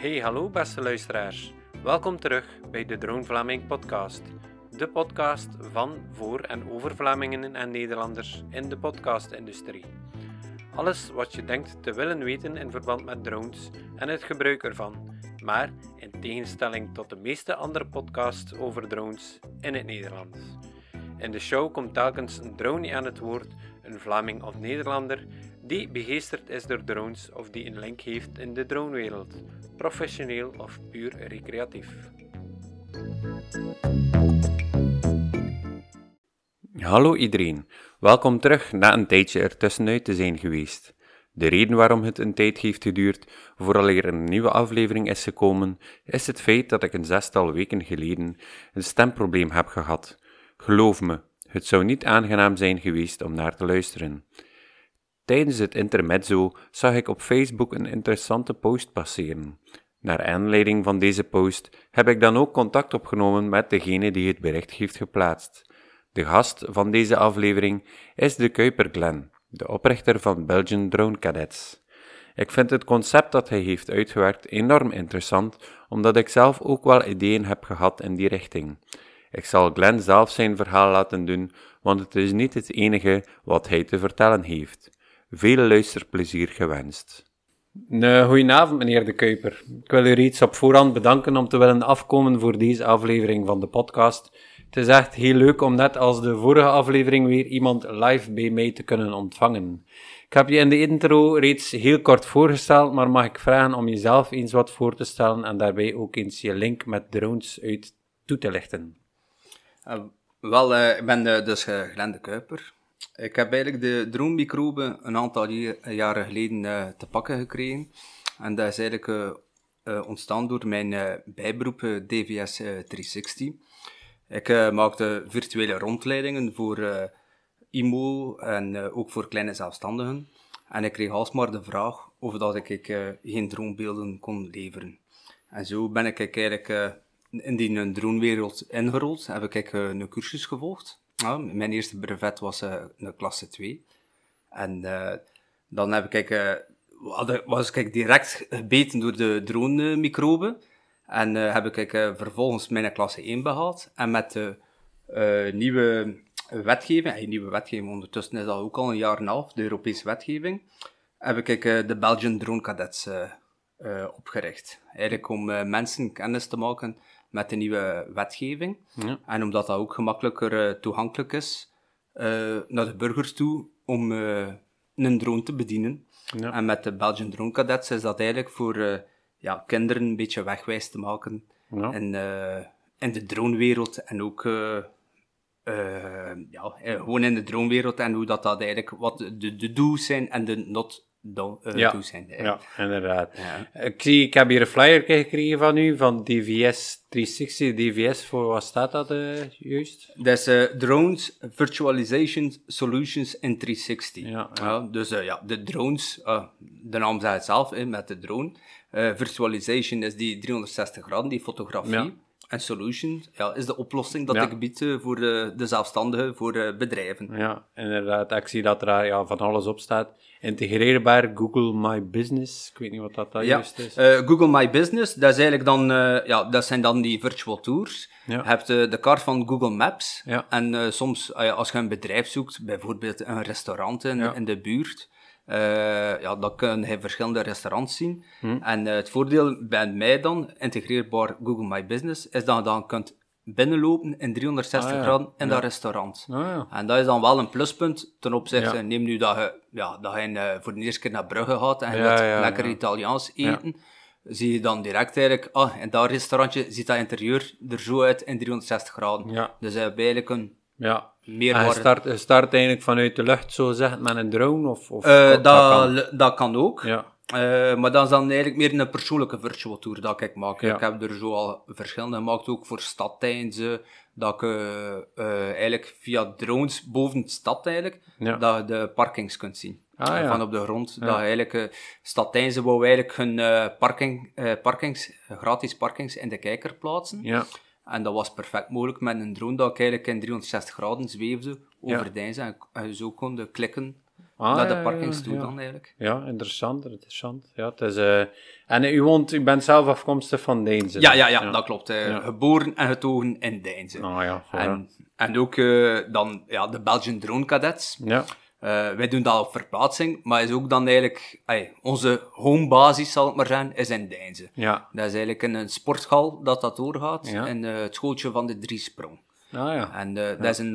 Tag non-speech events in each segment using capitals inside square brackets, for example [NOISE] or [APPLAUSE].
Hey, hallo beste luisteraars. Welkom terug bij de Drone Vlaming podcast. De podcast van, voor en over Vlamingen en Nederlanders in de podcastindustrie. Alles wat je denkt te willen weten in verband met drones en het gebruik ervan, maar in tegenstelling tot de meeste andere podcasts over drones in het Nederlands. In de show komt telkens een drone aan het woord, een Vlaming of Nederlander, die begeesterd is door drones of die een link heeft in de dronewereld, professioneel of puur recreatief. Hallo iedereen, welkom terug na een tijdje ertussenuit te zijn geweest. De reden waarom het een tijd heeft geduurd vooraleer een nieuwe aflevering is gekomen, is het feit dat ik een zestal weken geleden een stemprobleem heb gehad. Geloof me, het zou niet aangenaam zijn geweest om naar te luisteren. Tijdens het intermezzo zag ik op Facebook een interessante post passeren. Naar aanleiding van deze post heb ik dan ook contact opgenomen met degene die het bericht heeft geplaatst. De gast van deze aflevering is de Kuiper Glen, de oprichter van Belgian Drone Cadets. Ik vind het concept dat hij heeft uitgewerkt enorm interessant, omdat ik zelf ook wel ideeën heb gehad in die richting. Ik zal Glen zelf zijn verhaal laten doen, want het is niet het enige wat hij te vertellen heeft. Veel luisterplezier gewenst. Uh, goedenavond, meneer De Kuiper. Ik wil u reeds op voorhand bedanken om te willen afkomen voor deze aflevering van de podcast. Het is echt heel leuk om net als de vorige aflevering weer iemand live bij mij te kunnen ontvangen. Ik heb je in de intro reeds heel kort voorgesteld, maar mag ik vragen om jezelf eens wat voor te stellen en daarbij ook eens je link met drones uit toe te lichten? Uh, wel, uh, ik ben dus Glenn De Kuiper. Ik heb eigenlijk de droommicrobe een aantal jaren geleden uh, te pakken gekregen. En dat is eigenlijk uh, ontstaan door mijn bijberoep DVS 360. Ik maakte virtuele rondleidingen voor IMO en ook voor kleine zelfstandigen. En ik kreeg alsmaar de vraag of dat ik, geen droombeelden kon leveren. En zo ben ik eigenlijk in die dronewereld ingerold, heb ik een cursus gevolgd. Ja, mijn eerste brevet was uh, een klasse 2. En uh, dan heb ik, uh, was ik direct gebeten door de drone-microben. En heb ik vervolgens mijn klasse 1 behaald. En met de nieuwe wetgeving, en nieuwe wetgeving ondertussen is dat ook al een jaar en een half, de Europese wetgeving, heb ik de Belgian Drone Cadets opgericht. Eigenlijk om mensen kennis te maken met de nieuwe wetgeving. Ja. En omdat dat ook gemakkelijker uh, toegankelijk is uh, naar de burgers toe om uh, een drone te bedienen. Ja. En met de Belgian Drone Cadets is dat eigenlijk voor ja, kinderen een beetje wegwijs te maken ja. in, in de dronewereld en ook ja, gewoon in de dronewereld en hoe dat, dat eigenlijk wat de, de do's zijn en de not uh, ja. zijn. Ja, inderdaad. Ja. Ik, zie, ik heb hier een flyer gekregen van u, van DVS 360. DVS, voor wat staat dat uh, juist? Dat is uh, Drones Virtualization Solutions in 360. Ja, ja. dus ja, de drones, de naam zegt het zelf, met de drone. virtualization is die 360 graden, die fotografie. En solution ja, is de oplossing dat ik bied voor de, de zelfstandigen, voor de bedrijven. Ja, inderdaad. Ik zie dat er ja, van alles op staat. Integreerbaar Google My Business. Ik weet niet wat dat, ja. juist is. Uh, Google My Business, dat, is eigenlijk dan, uh, ja, dat zijn dan die virtual tours. Ja. Je hebt uh, de kaart van Google Maps. En soms, als je een bedrijf zoekt, bijvoorbeeld een restaurant in, in de buurt, uh, ja, dan kun je verschillende restaurants zien. Hm. En uh, het voordeel bij mij dan, integreerbaar Google My Business, is dat je dan kunt binnenlopen in 360 ah, ja. graden in ja. dat restaurant. Ah, ja. En dat is dan wel een pluspunt ten opzichte, neem nu dat je, ja, dat je uh, voor de eerste keer naar Brugge gaat en je wilt lekker Italiaans eten, zie je dan direct eigenlijk, ah, in dat restaurantje ziet dat interieur er zo uit in 360 graden. Dus je hebt eigenlijk een ja. Meer en je start, start eigenlijk vanuit de lucht, zo zeggen, met een drone? Of, of uh, dat, dat, kan. dat kan ook. Ja. Uh, maar dat is dan eigenlijk meer een persoonlijke virtual tour dat ik maak. Ja. Ik heb er zo al verschillende gemaakt, ook voor stadtijden. Dat ik uh, eigenlijk via drones boven de stad eigenlijk, ja. dat je de parkings kunt zien. Ah. Van op de grond. Dat eigenlijk stadtijden wou eigenlijk hun parking, parkings, gratis parkings in de kijker plaatsen. Ja. En dat was perfect mogelijk met een drone dat ik eigenlijk in 360 graden zweefde over ja. Deinzen en zo kon klikken Ah, naar de ja, parkings ja, toe ja. dan eigenlijk. Ja, interessant, interessant. Ja, het is, eh, en u, woont, u bent zelf afkomstig van Deense? Ja, ja, ja, dat klopt. Ja. Geboren en getogen in Deinze. Ah ja, en, en ook eh, dan ja, de Belgian Drone Cadets. ja. Eh, wij doen dat op verplaatsing, maar is ook dan eigenlijk... onze homebasis, zal ik maar zeggen, is in Deinze. Ja. Dat is eigenlijk in een sporthal dat dat doorgaat. Ja. In eh, het schooltje van de Driesprong. Ah ja. En eh, dat is een...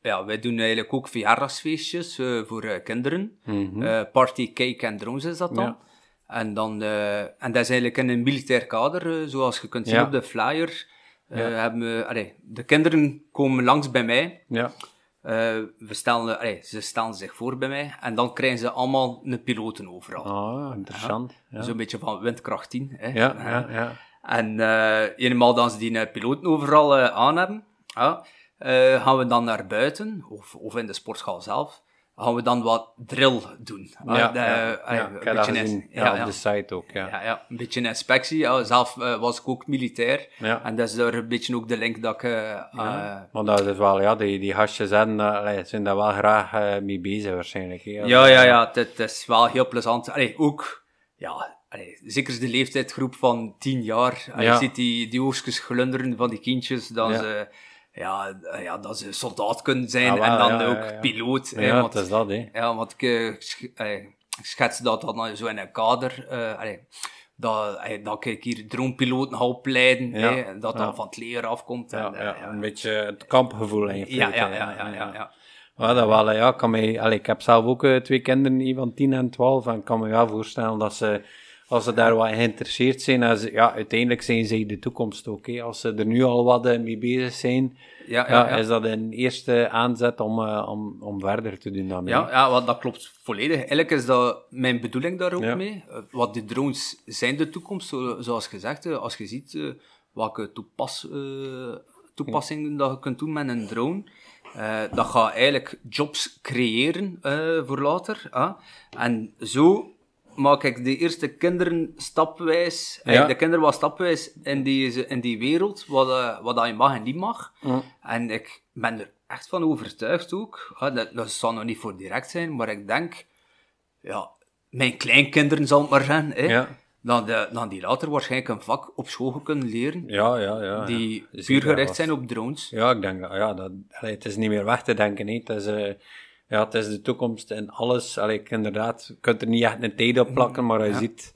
ja, wij doen eigenlijk ook verjaardagsfeestjes voor kinderen. Eh, party, cake en drones is dat dan. Ja. En, dan en dat is eigenlijk in een militair kader, zoals je kunt zien op de flyer. hebben we, allee, de kinderen komen langs bij mij. Ja. Eh, we stellen, allee, ze stellen zich voor bij mij. En dan krijgen ze allemaal een piloten overal. Ah, interessant. Ja. Zo'n beetje van windkracht 10. Hè. Ja, ja, ja. En eh eenmaal dat ze die eh, piloten overal eh, aan hebben, ja, eh, gaan we dan naar buiten, of, of in de sportschool zelf, gaan we dan wat drill doen. Ah, Ja, de- ja, ah, ja, een beetje Ja, op de site ook, ja. ja, ja, een beetje inspectie. Zelf eh, was ik ook militair. Ja. En dat is daar een beetje ook de link dat ik... eh, eh, Maar dat is wel, ja, die, die gastjes eh, allee, zijn daar wel graag eh, mee bezig waarschijnlijk. hè. Ja, ja, ja, het, het is wel heel plezant. Allee, ook, ja, allee, zeker de leeftijdsgroep van tien jaar. Allee, Ja. Je ziet die, die oogstjes glunderen van die kindjes, dat ze, ja, ja, dat ze soldaat kunnen zijn Ah, wel, en dan ja, ook ja, ja. piloot. hè, Ja, want, het is dat, hè. ja, want ik, eh, ik schets dat dan zo in een kader, eh, allee, dat, allee, dat ik hier droompiloten ga opleiden, hè, dat dat van het leer afkomt. Ja, en, eh, ja, een beetje het kampgevoel in je ja, ja, ja, ja, ja, dat wel, ja, ik kan mij, allee, ik heb zelf ook eh, twee kinderen, die van 10 en 12, en ik kan me wel voorstellen dat ze, als ze daar wat geïnteresseerd zijn, ze- ja, uiteindelijk zijn ze de toekomst ook. Hè. Als ze er nu al wat eh, mee bezig zijn, Ja, ja, is dat een eerste aanzet om, eh, om, om verder te doen daarmee. Ja, ja wat, dat klopt volledig. Eigenlijk is dat mijn bedoeling daar ook mee. Eh, wat de drones zijn de toekomst, zo- zoals gezegd. Als je ziet welke toepas, toepassingen dat je kunt doen met een drone, dat gaat eigenlijk jobs creëren voor later. ah. En zo maak ik de eerste kinderen stapwijs, Ja. ja. de kinderen wat stapwijs in die, in die wereld, wat, eh, wat je mag en niet mag. Ja. En ik ben er echt van overtuigd ook. Ja, dat, dat zal nog niet voor direct zijn, maar ik denk, ja, mijn kleinkinderen zal het maar zijn, hè, Ja. dan, de, dan die later waarschijnlijk een vak op school kunnen leren, Ja, ja, ja. die puur gericht was- zijn op drones. Ja, ik denk dat, ja, dat, allee, het is niet meer weg te denken. hè. Het, is, eh, ja, het is de toekomst en alles. Allee, ik, inderdaad, je kunt er niet echt een tijd op plakken, maar je Ja. ziet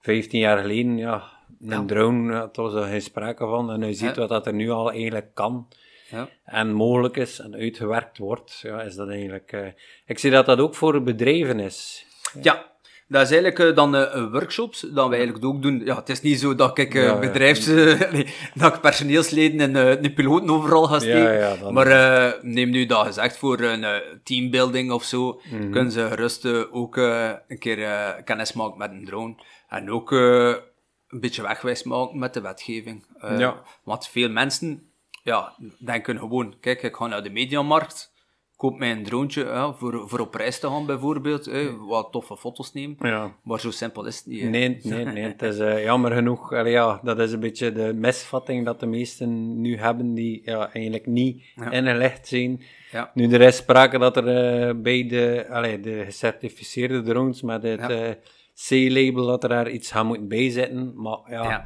15 jaar geleden, ja, een Ja. drone, het was er geen sprake van. En je ziet wat dat er nu al eigenlijk kan Ja. en mogelijk is en uitgewerkt wordt. Ja, is dat eigenlijk... eh, ik zie dat dat ook voor bedrijven is. Ja, dat is eigenlijk eh, dan eh, workshops, dat we eigenlijk ook doen. Ja, het is niet zo dat ik eh, Ja, bedrijfs... [LAUGHS] nee, dat ik personeelsleden en de piloten overal ga steken. Ja, ja, dan- maar neem nu dat gezegd, voor een teambuilding of zo, Mhm. kunnen ze gerust ook een keer kennis maken met een drone. En ook een beetje wegwijs maken met de wetgeving. Want veel mensen ja, denken gewoon, kijk, ik ga naar de mediamarkt, koop mij een droontje ja, voor, voor op reis te gaan bijvoorbeeld, hè, wat toffe foto's nemen. Ja. Maar zo simpel is het niet. hè. Nee, nee, nee. Het is eh, jammer genoeg. Allee, ja, dat is een beetje de misvatting dat de meesten nu hebben, die ja, eigenlijk niet Ja. ingelegd zijn. Ja. Nu, er is sprake dat er eh, bij de, allee, de gecertificeerde drones met het eh, C-label, dat er daar iets gaan moeten bijzetten. Maar ja, Ja.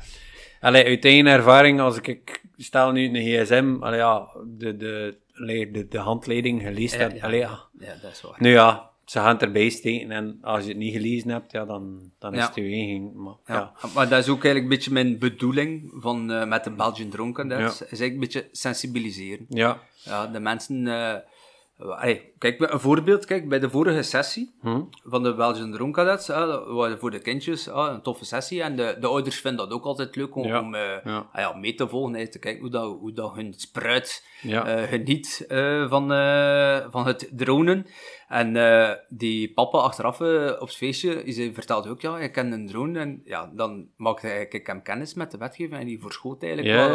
Allee, uit eigen ervaring, als ik, ik stel nu een gsm, allee, ja, de, de, allee, de, de handleiding gelezen Ja, heb, ja, allee, ja. ja, dat is waar. Nu ja, ze gaan het erbij steken en als je het niet gelezen hebt, ja, dan, dan is Ja. het je eigen. Maar, ja. Ja. Maar dat is ook eigenlijk een beetje mijn bedoeling van, eh, met de Belgian Cadets. Ja. Is eigenlijk een beetje sensibiliseren. Ja. Ja, de mensen... eh, allee, kijk, een voorbeeld. Kijk, bij de vorige sessie Hm? van de Belgian Drone Cadets, hè, dat was voor de kindjes hè, een toffe sessie. En de, de ouders vinden dat ook altijd leuk om, Ja. om eh, Ja. ah ja, mee te volgen. hè, te kijken hoe dat, hoe dat hun spruit eh, geniet eh, van, eh, van het dronen. En eh, die papa achteraf eh, op het feestje, die vertelde ook, ja, ik ken een drone. En ja, dan maakte ik hem kennis met de wetgeving en die verschoot eigenlijk wel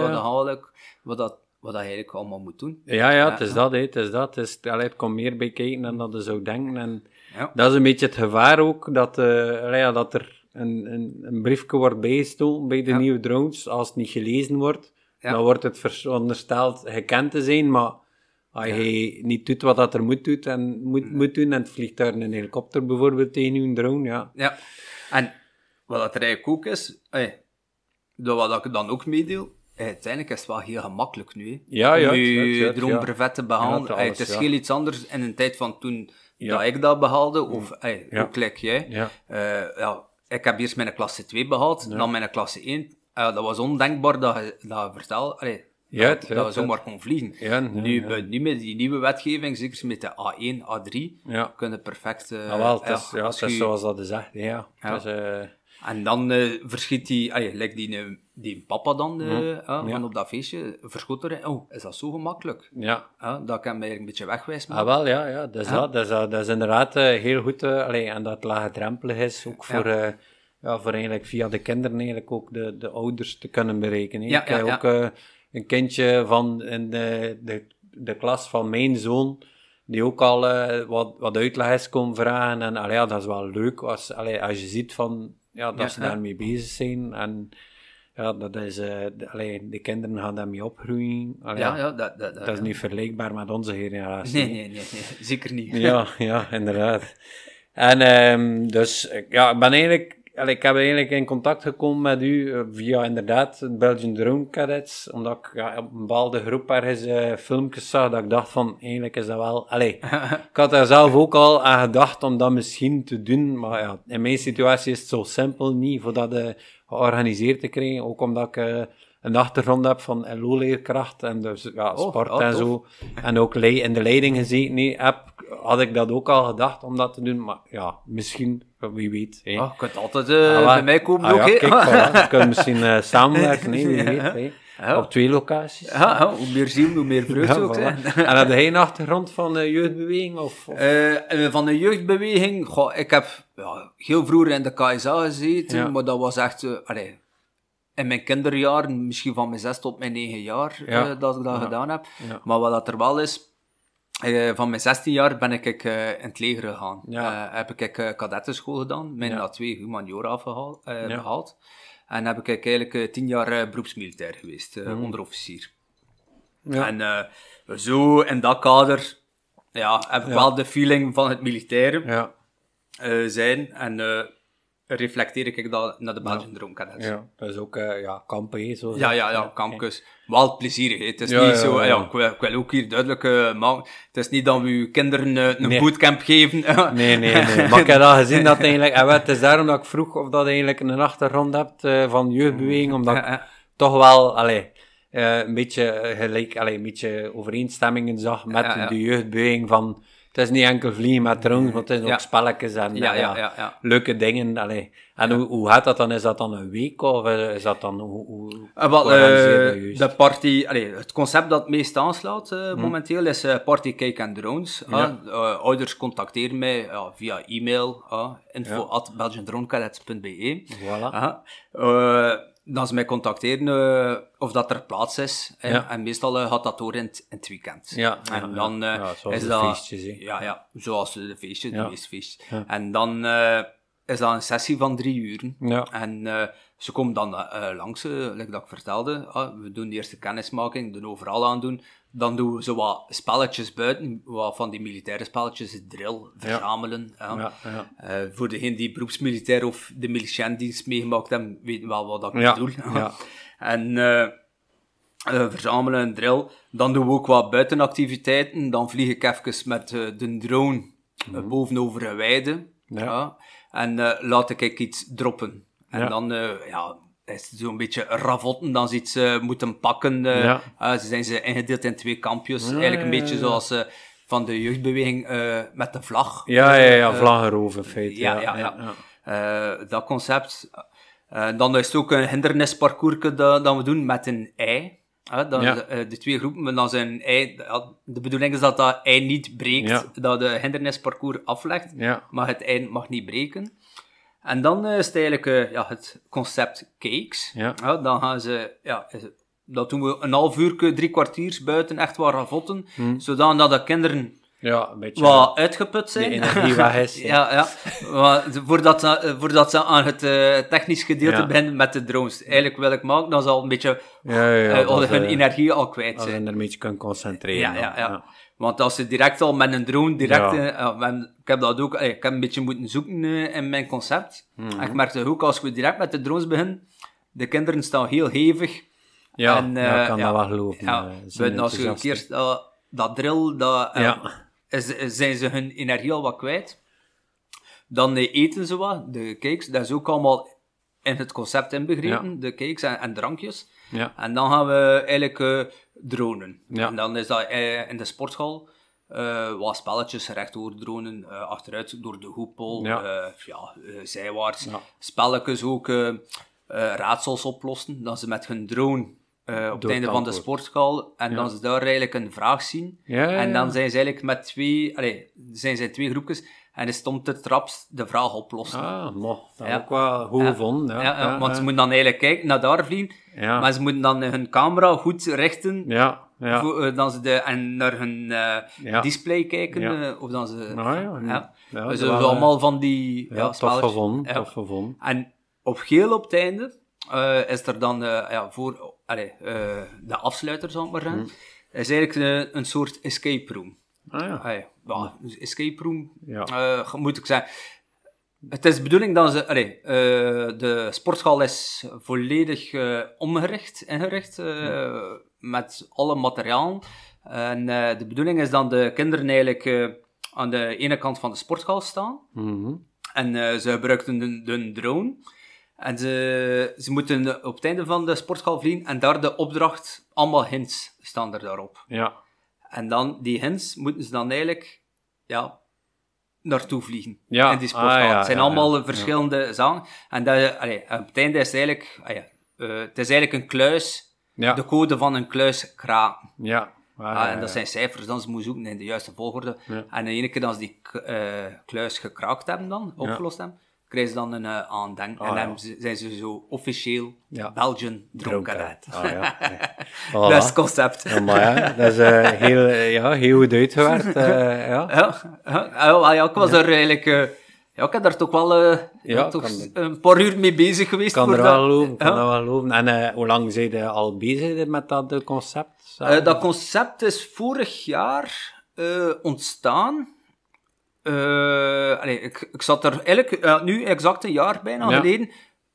wat, wat, dat, wat dat eigenlijk allemaal moet doen. Ja, ja, het is dat, hè, het is dat. Het, is, allee, het komt meer bij kijken dan dat je zou denken. En Ja. dat is een beetje het gevaar ook, dat, eh, allee, ja, dat er een, een, een briefje wordt bijgestoken bij de Ja. nieuwe drones. Als het niet gelezen wordt, dan wordt het verondersteld gekend te zijn, maar Als je niet doet wat dat er moet, doet en moet, moet doen, en het vliegtuig een helikopter bijvoorbeeld tegen je drone, ja. Ja, en wat dat er eigenlijk ook is, dat wat ik dan ook meedeel, uiteindelijk is het wel heel gemakkelijk nu. Ja, ja, Om je droombrevet te alles, het is heel iets anders in een tijd van toen dat ik dat behaalde, of Ja. ook like jij. Ja. Eh, ja, ik heb eerst mijn klasse 2 behaald, dan mijn klasse 1. Eh, dat was ondenkbaar dat je, dat vertel, allee, Ja, dat, het- dat we zomaar kon vliegen. Ja, nu, ja. bij- nu met die nieuwe wetgeving, zeker met de A1, A3, Ja. kunnen perfect... eh, Ah, wel, het is, ja, als het is je- zoals dat is ja. Ja. Het is, eh, En dan eh, verschiet die, allee, like die, eh, die papa dan ja, Ja. van op dat feestje, verschot er, oh, is dat zo gemakkelijk? ja. Ja, dat kan mij een beetje wegwijs Ah, maken. wel, ja, ja, dat is Ja. dat. Dat is, dat dat is inderdaad heel goed. allee, en dat het laagdrempelig is, ook voor, eh, ja, voor eigenlijk via de kinderen eigenlijk ook de, de ouders te kunnen bereiken. hè. Ja, Ik heb ja, ja. ook een kindje van in de, de, de klas van mijn zoon, die ook al wat, wat uitleg is komen vragen. En allee, ja, dat is wel leuk als, allee, als je ziet van, ja, dat Ja, ze daarmee bezig zijn. En ja, dat is, eh, de, allee, de kinderen gaan daarmee opgroeien. Allee, ja, ja, dat, dat, Dat is niet vergelijkbaar met onze generatie. Nee, nee, nee, nee, zeker niet. Ja, ja, inderdaad. En ehm, dus, ik- ja, ik ben eigenlijk, allee, ik heb eigenlijk in contact gekomen met u eh, via inderdaad het Belgian Drone Cadets, omdat ik ja, op een bepaalde groep ergens eh filmpjes zag dat ik dacht van, eigenlijk is dat wel, allee, [LAUGHS] ik had daar zelf ook al aan gedacht om dat misschien te doen, maar ja, in mijn situatie is het zo simpel niet voor dat eh, georganiseerd te krijgen, ook omdat ik een achtergrond heb van LO-leerkracht en dus ja, Oh, sport oh, en zo, en ook in de leiding gezeten nee, heb, had ik dat ook al gedacht om dat te doen, maar ja, misschien, wie weet. hè. Ah, je kunt altijd eh, Ah, bij mij komen ah, ook, ja, hè. kijk, [LAUGHS] voilà. we kunnen misschien eh, samenwerken, nee, wie Ja. weet. hè. Ja. Op twee locaties. Ja, hoe meer ziel, hoe meer vreugde ook. voilà. En had jij een achtergrond van eh, jeugdbeweging? Of, of- Eh, eh, van de jeugdbeweging, goh, ik heb heel vroeger in de KSA gezeten, maar dat was echt, eh, allee, in mijn kinderjaren, misschien van mijn zes tot mijn negen jaar, Ja. eh, dat ik dat gedaan heb. Maar wat dat er wel is, eh, van mijn 16 jaar ben ik eh, in het leger gegaan. Ja. Eh, heb ik kadettenschool gedaan, mijn Ja. A2 humaniora eh, Ja. behaald. En heb ik eigenlijk eh, tien jaar beroepsmilitair geweest, Mhm. onderofficier. Ja. En zo in dat kader ja, heb ik wel de feeling van het militaire ja, zijn. En reflecteer ik dat naar de Belgian Drone Cadets. Ja. ja, dat is ook eh, ja, kampen, zo Ja, ja, kampkus. Wel plezierig. hè. Het is Ja, niet ja, zo... ja. Ja, ik, wil, ik wil ook hier duidelijk eh, maken. Het is niet dat we uw kinderen eh, een Nee. bootcamp geven. Nee, nee, nee. [LAUGHS] Maar ik heb al gezien dat eigenlijk... En het is daarom dat ik vroeg of dat eigenlijk een achtergrond hebt van jeugdbeweging, omdat ik Ja, ja. toch wel allee, een beetje gelijk, allee, een beetje overeenstemmingen zag met Ja, ja. de jeugdbeweging van... Het is niet enkel vliegen met drones, maar het is ook spelletjes en Ja, eh, ja, ja, ja. leuke dingen. Allee. En hoe, hoe gaat dat dan? Is dat dan een week of is dat dan... Hoe, hoe, Eh, wel, eh, de party, allee, het concept dat het meest aanslaat eh, momenteel is Party Cake and Drones. Ouders contacteren mij via e-mail, info at belgiandronecadets.be. Voilà. Dan ze mij contacteren eh, of dat er plaats is. Ja. En meestal eh, gaat dat door in, het- in het weekend. Ja, en ja, dan eh, Ja, zoals is de dat... feestjes. Ja, ja, zoals de feestjes, Ja. de meeste feestjes. Ja. En dan eh, is dat een sessie van drie uur. Ja. En eh, ze komen dan eh, langs, eh, like dat ik vertelde. Ah, we doen de eerste kennismaking, doen overal aan doen. Dan doen we zo wat spelletjes buiten, wat van die militaire spelletjes, drill, verzamelen. ja. Ja, ja. Eh, voor degene die beroepsmilitair of de militiëndienst meegemaakt hebben, weten wel wat ik Ja, bedoel. [LAUGHS] ja. En eh, eh, verzamelen en drill. Dan doen we ook wat buitenactiviteiten. Dan vlieg ik even met de drone eh, bovenover een weide. Mhm. En laat ik iets droppen. En dan ja, is zo'n beetje ravotten. Dan ze iets eh, moeten pakken. eh, Ja. eh, ze zijn ze ingedeeld in twee kampjes. Ja, Eigenlijk een ja, beetje zoals eh, van de jeugdbeweging met de vlag. Ja, ja, ja, vlaggenroof in feite. ja, ja, ja. Dat concept. Dan is het ook een hindernisparcours dat, dat we doen met een ei. Ja. de, de twee groepen, maar dan zijn ei, de bedoeling is dat dat ei niet breekt, dat de hindernisparcours aflegt, maar het ei mag niet breken. En dan eh, is het eigenlijk eh, ja, het concept cakes. Ja. dan gaan ze, ja, dat doen we een half uur, drie kwartiers buiten, echt wat ravotten, Hm. zodat de kinderen Ja, een beetje... wat uitgeput zijn. Die energie weg is, [LAUGHS] ja. ja, ja. Maar de- voordat, ze, eh, voordat ze aan het eh, technisch gedeelte Ja. beginnen met de drones. Eigenlijk wil ik maken dat ze al een beetje Ja, eh, dat, hun eh, energie al kwijt zijn. er een beetje kunt concentreren. Ja, ja. Want als ze direct al met een drone direct... Ja. eh, men- ik heb dat ook... eh, ik heb een beetje moeten zoeken eh, in mijn concept. Mhm. En ik merkte ook, als we direct met de drones beginnen, de kinderen staan heel hevig. Ja, En, ja, ik eh, kan dat wel geloven. Ja, eh, buiten als je een keer dat, drill, dat, eh, Ja. is, zijn ze hun energie al wat kwijt. Dan eh, eten ze wat, de cakes, dat is ook allemaal in het concept inbegrepen, de cakes en, en drankjes. Ja. En dan gaan we eigenlijk eh, dronen. Ja. En dan is dat eh, in de sporthal eh, wat spelletjes rechtdoor dronen, eh, achteruit door de hoepel, Ja. zijwaarts. Ja. Spelletjes ook, raadsels oplossen, dat ze met hun drone eh, op het einde van de sporthal en dan ze daar eigenlijk een vraag zien. Ja, ja, En dan zijn ze eigenlijk met twee, allee, zijn ze twee groepjes en is stond de traps de vraag oplossen. Ah, dat ook wel goed Ja. gevonden. Ja, Ja, ja, want ze moeten dan eigenlijk kijken naar daar vliegen, maar ze moeten dan hun camera goed richten ja, ja. voor, eh, dan ze de, en naar hun eh, display kijken, Ja. of dan ze... Ah, ja, dus dat allemaal van die Ja, tof gevonden, tof gevonden. En op geel op het einde eh, is er dan ja, voor allee, eh, de afsluiter, zal ik maar zeggen, is eigenlijk een soort escape room. Ah ja. Allee, escape room, Ja. eh, moet ik zeggen. Het is de bedoeling dat ze... Allee, de sporthal is volledig omgericht, ingericht, eh, met alle materiaal. En de bedoeling is dat de kinderen eigenlijk aan de ene kant van de sporthal staan. Mhm. En ze gebruikten de, de drone. En ze, ze moeten op het einde van de sporthal vliegen en daar de opdracht, allemaal hints staan er daarop. Ja. En dan, die hints, moeten ze dan eigenlijk, ja, naartoe vliegen. Ja, In die sporthal. ah, ja, het zijn ja, allemaal ja. verschillende zaken. En dat, allee, op het einde is het eigenlijk, ah ja, eh, het is eigenlijk een kluis, Ja. de code van een kluis kraken. Ja. Ah, Ah, en dat zijn cijfers, dan ze moeten zoeken in de juiste volgorde. En de ene keer dat ze die eh, kluis gekraakt hebben dan, opgelost hebben, krijgen ze dan een uh, aandenk. Ah, en dan zijn ze zo officieel Ja. Belgian Dronkenheid. Ah, ja. [LAUGHS] Dat is het concept. Ja, maar ja, dat is eh, heel, eh, ja, heel goed uitgewerkt. [LAUGHS] ja. Ja, ja, ja, ik was er eigenlijk... ja, ik heb daar toch wel toch een paar uur mee bezig geweest. kan voor er dat. wel geloven, kan er wel geloven. En hoe lang zijn je al bezig met dat concept? Dat concept is vorig jaar ontstaan. Eh, allee, ik, ik zat er eigenlijk, eh, nu exact een jaar bijna Ja. geleden,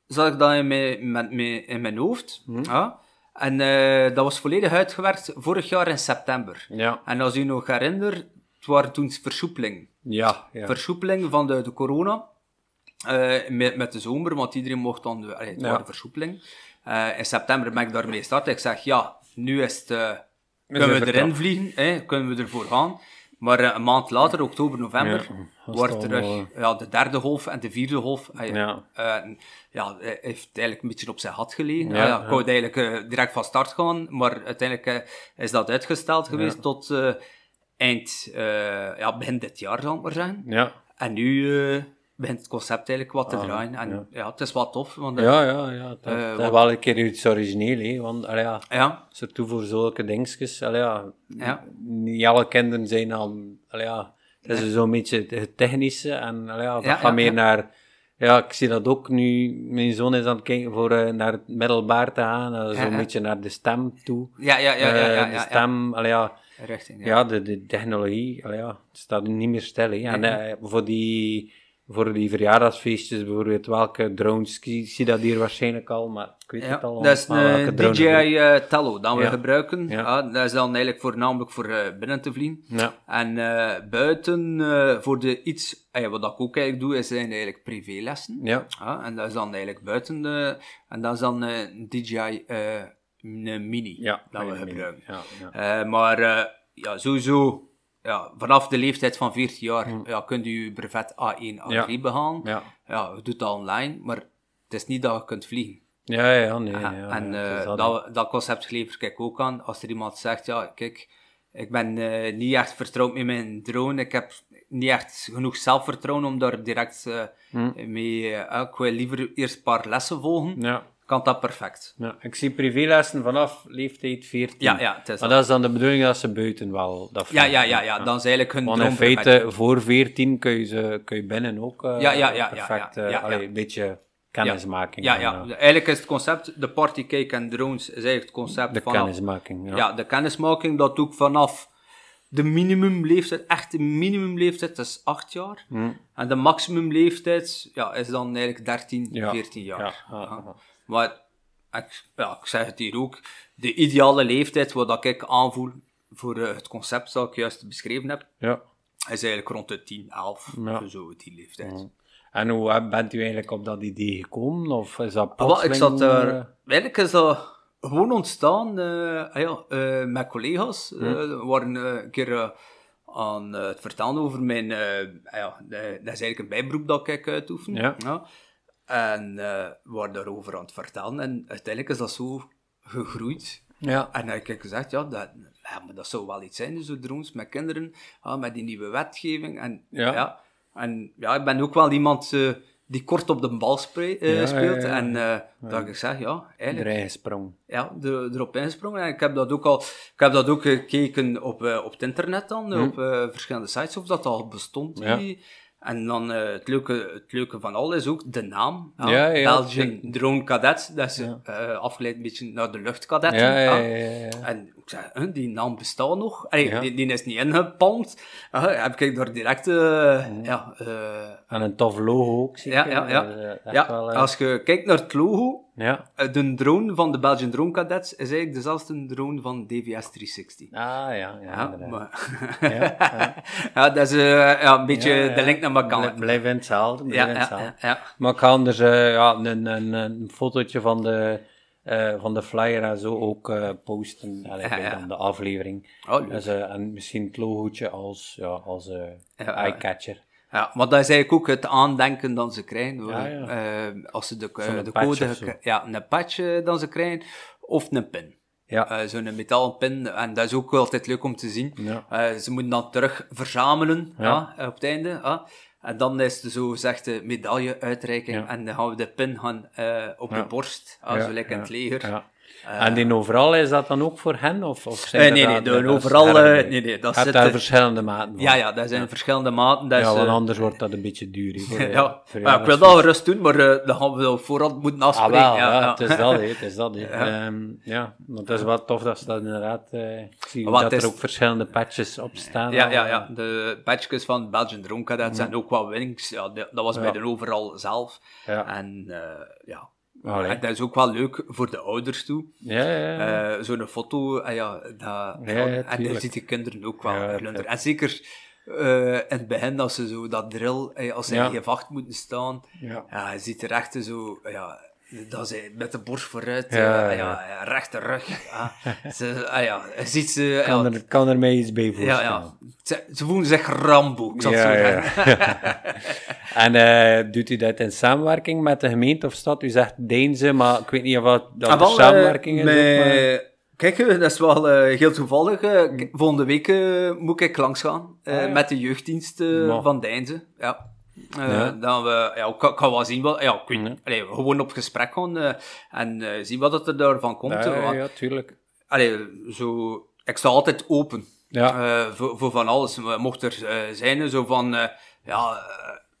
zat ik dat in mijn, met, in mijn hoofd. Mhm. Ja. En eh, dat was volledig uitgewerkt vorig jaar in september. Ja, En als u nog herinnert, het waren toen versoepelingen. ja, ja. Versoepeling van de, de corona. met, met de zomer, want iedereen mocht dan... De, allee, het Ja. versoepeling. In september ben ik daarmee gestart. Ik zeg, ja, nu is het... kunnen we erin vliegen, hè, kunnen we ervoor gaan. Maar eh, een maand later, oktober, november, Ja, wordt terug wel, ja, de derde golf en de vierde golf. eh, Ja. eh, ja, hij heeft eigenlijk een beetje op zijn had gelegen. Ja, Ja, ja. Ik wou eigenlijk eh, direct van start gaan, maar uiteindelijk eh, is dat uitgesteld geweest tot eh, eind, eh, ja, begin dit jaar, zal ik maar zeggen. Ja, En nu eh, begint het concept eigenlijk wat te Ah, draaien. En ja. ja. het is wat tof. Want, ja, ja, ja. Dat, Eh, dat wel een keer iets origineel, hè. Want, allee, ja, ja, surtout voor zulke dingetjes, allee, ja, Ja. niet alle kinderen zijn al, allee, ja, het is zo'n beetje het technische en, allee, ja, dat gaat meer naar, ja, ik zie dat ook nu, mijn zoon is aan het kijken voor eh, naar het middelbaar te gaan, eh, zo'n beetje naar de stem toe. ja, ja, ja, ja, ja, de ja, stem, allee, ja. Richting, ja. de, de technologie, allee, ja, het staat niet meer stil. Hè. En voor, die, voor die verjaardagsfeestjes bijvoorbeeld, welke drones, ik zie, dat hier waarschijnlijk al, maar ik weet Ja, het al. dat is een DJI eh, Tello dat we Ja. gebruiken. Ja. Ja. dat is dan eigenlijk voornamelijk voor eh, binnen te vliegen. Ja, En eh, buiten, voor de iets, eh, wat ik ook eigenlijk doe, is zijn eigenlijk privélessen. ja, Ja, en dat is dan eigenlijk buiten de, en dat is dan een DJI een Mini ja. dat we gebruiken. Maar ja, sowieso, ja, vanaf de leeftijd van 14 jaar ja, kunt u uw brevet A1, A3 Hmm. Ja. behalen. Ja, Ja, je doet dat online, maar het is niet dat je kunt vliegen. ja, ja, nee. Ja, en ja, is eh, dat, dat, dat concept lever ik ook aan. Als er iemand zegt, ja, kijk, ik ben eh, niet echt vertrouwd met mijn drone, ik heb niet echt genoeg zelfvertrouwen om daar direct Hm. mee... ik wil liever eerst een paar lessen volgen, Ja, kan dat perfect. ja. Ik zie privélessen vanaf leeftijd 14. Ja, ja, het is Maar dat. is dan de bedoeling dat ze buiten wel dat Ja, ja, ja, ja, dan is eigenlijk hun Want in feite, voor 14 kun je, ze, kun je binnen ook eh, Ja, ja, ja, perfect, eh, een beetje kennismaking. Ja, ja, eigenlijk is het concept, de partycake en drones, is eigenlijk het concept de vanaf... kennismaking. Ja. De kennismaking, dat doe ik vanaf de minimumleeftijd, echt de minimumleeftijd, dat is 8 jaar. En de maximumleeftijd ja, is dan eigenlijk 13, Ja. 14 jaar. Maar ik, ja, ik zeg het hier ook, de ideale leeftijd wat dat ik aanvoel voor eh, het concept dat ik juist beschreven heb, Ja. is eigenlijk rond de 10, 11, Ja. zo die leeftijd. En hoe heb- bent u eigenlijk op dat idee gekomen? Of is dat Ah, wel, ik plotseling, zat daar, eh, eigenlijk is dat gewoon ontstaan eh, ah ja, eh, met collega's. eh, we waren eh, een keer eh, aan eh, het vertellen over mijn, eh, ah ja, dat is eigenlijk een bijberoep dat ik uitoefen. Ja. En eh, we waren daarover aan het vertellen en uiteindelijk is dat zo gegroeid. Ja. En dan heb ik gezegd, ja, dat, ja, maar dat zou wel iets zijn, zo drones met kinderen, ja, met die nieuwe wetgeving. En Ja. ja, en, ja ik ben ook wel iemand eh, die kort op de bal eh, speelt. En eh dat ik zeg, ja, eigenlijk, erin gesprongen. ja, er, erop. En ik heb dat ook al, ik heb dat ook gekeken op, eh, op het internet dan, op eh, verschillende sites, of dat al bestond. Hm. Die- En dan eh, het, leuke, het leuke van al is ook de naam. Ja, ja, Belgian zeker. Drone Cadet. Dat is eh, afgeleid een beetje naar de luchtkadetten. Ja, ja, ja. ja, ja, ja. En ik zei, huh, die naam bestaat nog. Allee, Ja. die, die is niet ingepalmd. Uh, heb ik daar direct... eh, ja, eh, En een tof logo ook, zie ja, ik, ja, eh, ja. ja wel, eh, als je kijkt naar het logo, ja. eh, de drone van de Belgian Drone Cadets is eigenlijk dezelfde drone van DVS 360. Ah, ja, ja, Ja, maar... Ja, [LAUGHS] ja. ja, dat is eh, ja, een beetje de link naar elkaar. Bl- Blijf in hetzelfde, blijf Ja, in ja, hetzelfde. ja, ja. Maar ik ga anders eh, ja, een, een, een fotootje van de, van de flyer en zo ook posten allee, bij dan de aflevering. Oh. Dus, en misschien het logootje als, ja, als eye-catcher. Ja, maar dat is eigenlijk ook het aandenken dat ze krijgen. hoor. Ja, ja. Eh, als ze de, eh, de code... Ja, een patch eh, dan ze krijgen. Of een pin. Ja. Zo'n metalen pin. En dat is ook altijd leuk om te zien. Ja. Ze moeten dan terug verzamelen Ja. op het einde. ja. En dan is de zogezegde medaille-uitreiking. Ja. En dan gaan we de pin gaan, op de borst, Ja, zo lekker in het leger. Ja. en die overal, is dat dan ook voor hen? Of, of zijn Eh, nee, nee, de dat overal, eh, nee, nee, dat zit daar er- verschillende maten van. Ja, ja, dat zijn verschillende maten. Dat is, Ja, want eh, anders wordt dat een beetje duur. [LAUGHS] voor ja, ik wil dat gerust doen, maar eh dat gaan we wel voorhand moeten Ah, afspreken. wel, ja, het is dat, het is dat. [LAUGHS] Ehm, ja, want het is wel tof dat ze dat inderdaad... eh, ik zie dat er is- ook verschillende patches op staan. Ja, ja, eh. ja. De badges van Belgian Drone Cadets zijn ook wat winnings. Ja, dat dat was bij de overal zelf. Ja. En eh, ja. Allee. En dat is ook wel leuk voor de ouders toe. Ja, ja, ja. Eh, Zo'n foto, ah ja, dat, en daar de kinderen ook wel Ja. En zeker eh, in het begin, als ze zo dat drill, eh, als ze in je vacht moeten staan, Ja. ja, je ziet er echt zo, ja, dat ze met de borst vooruit, Ja, ja, ja. ja, ja, rechte rug. ah, [LAUGHS] ze, ah, ja, ziet ze, kan, er, kan er mij iets bij ja, voorstellen. ja. Ze, ze voelen zich Rambo, ik zal het zo. [LAUGHS] En eh, doet u dat in samenwerking met de gemeente of stad? U zegt Deense, maar ik weet niet of dat, Ah, wel, eh, samenwerking is. met- Kijk, eh, dat is wel heel toevallig. k- volgende week moet ik langs gaan ja. met de jeugddienst van Deinze. Ja. Eh, Ja. Dan we, ja, ik, wel zien wat, ja, ik Mhm. allee, gewoon op gesprek gaan eh, en eh, zien wat er daarvan komt. Ja, ja, want- ja, tuurlijk. allee, zo, ik sta altijd open Ja. voor, voor van alles. Mocht er zijn, zo van, ja,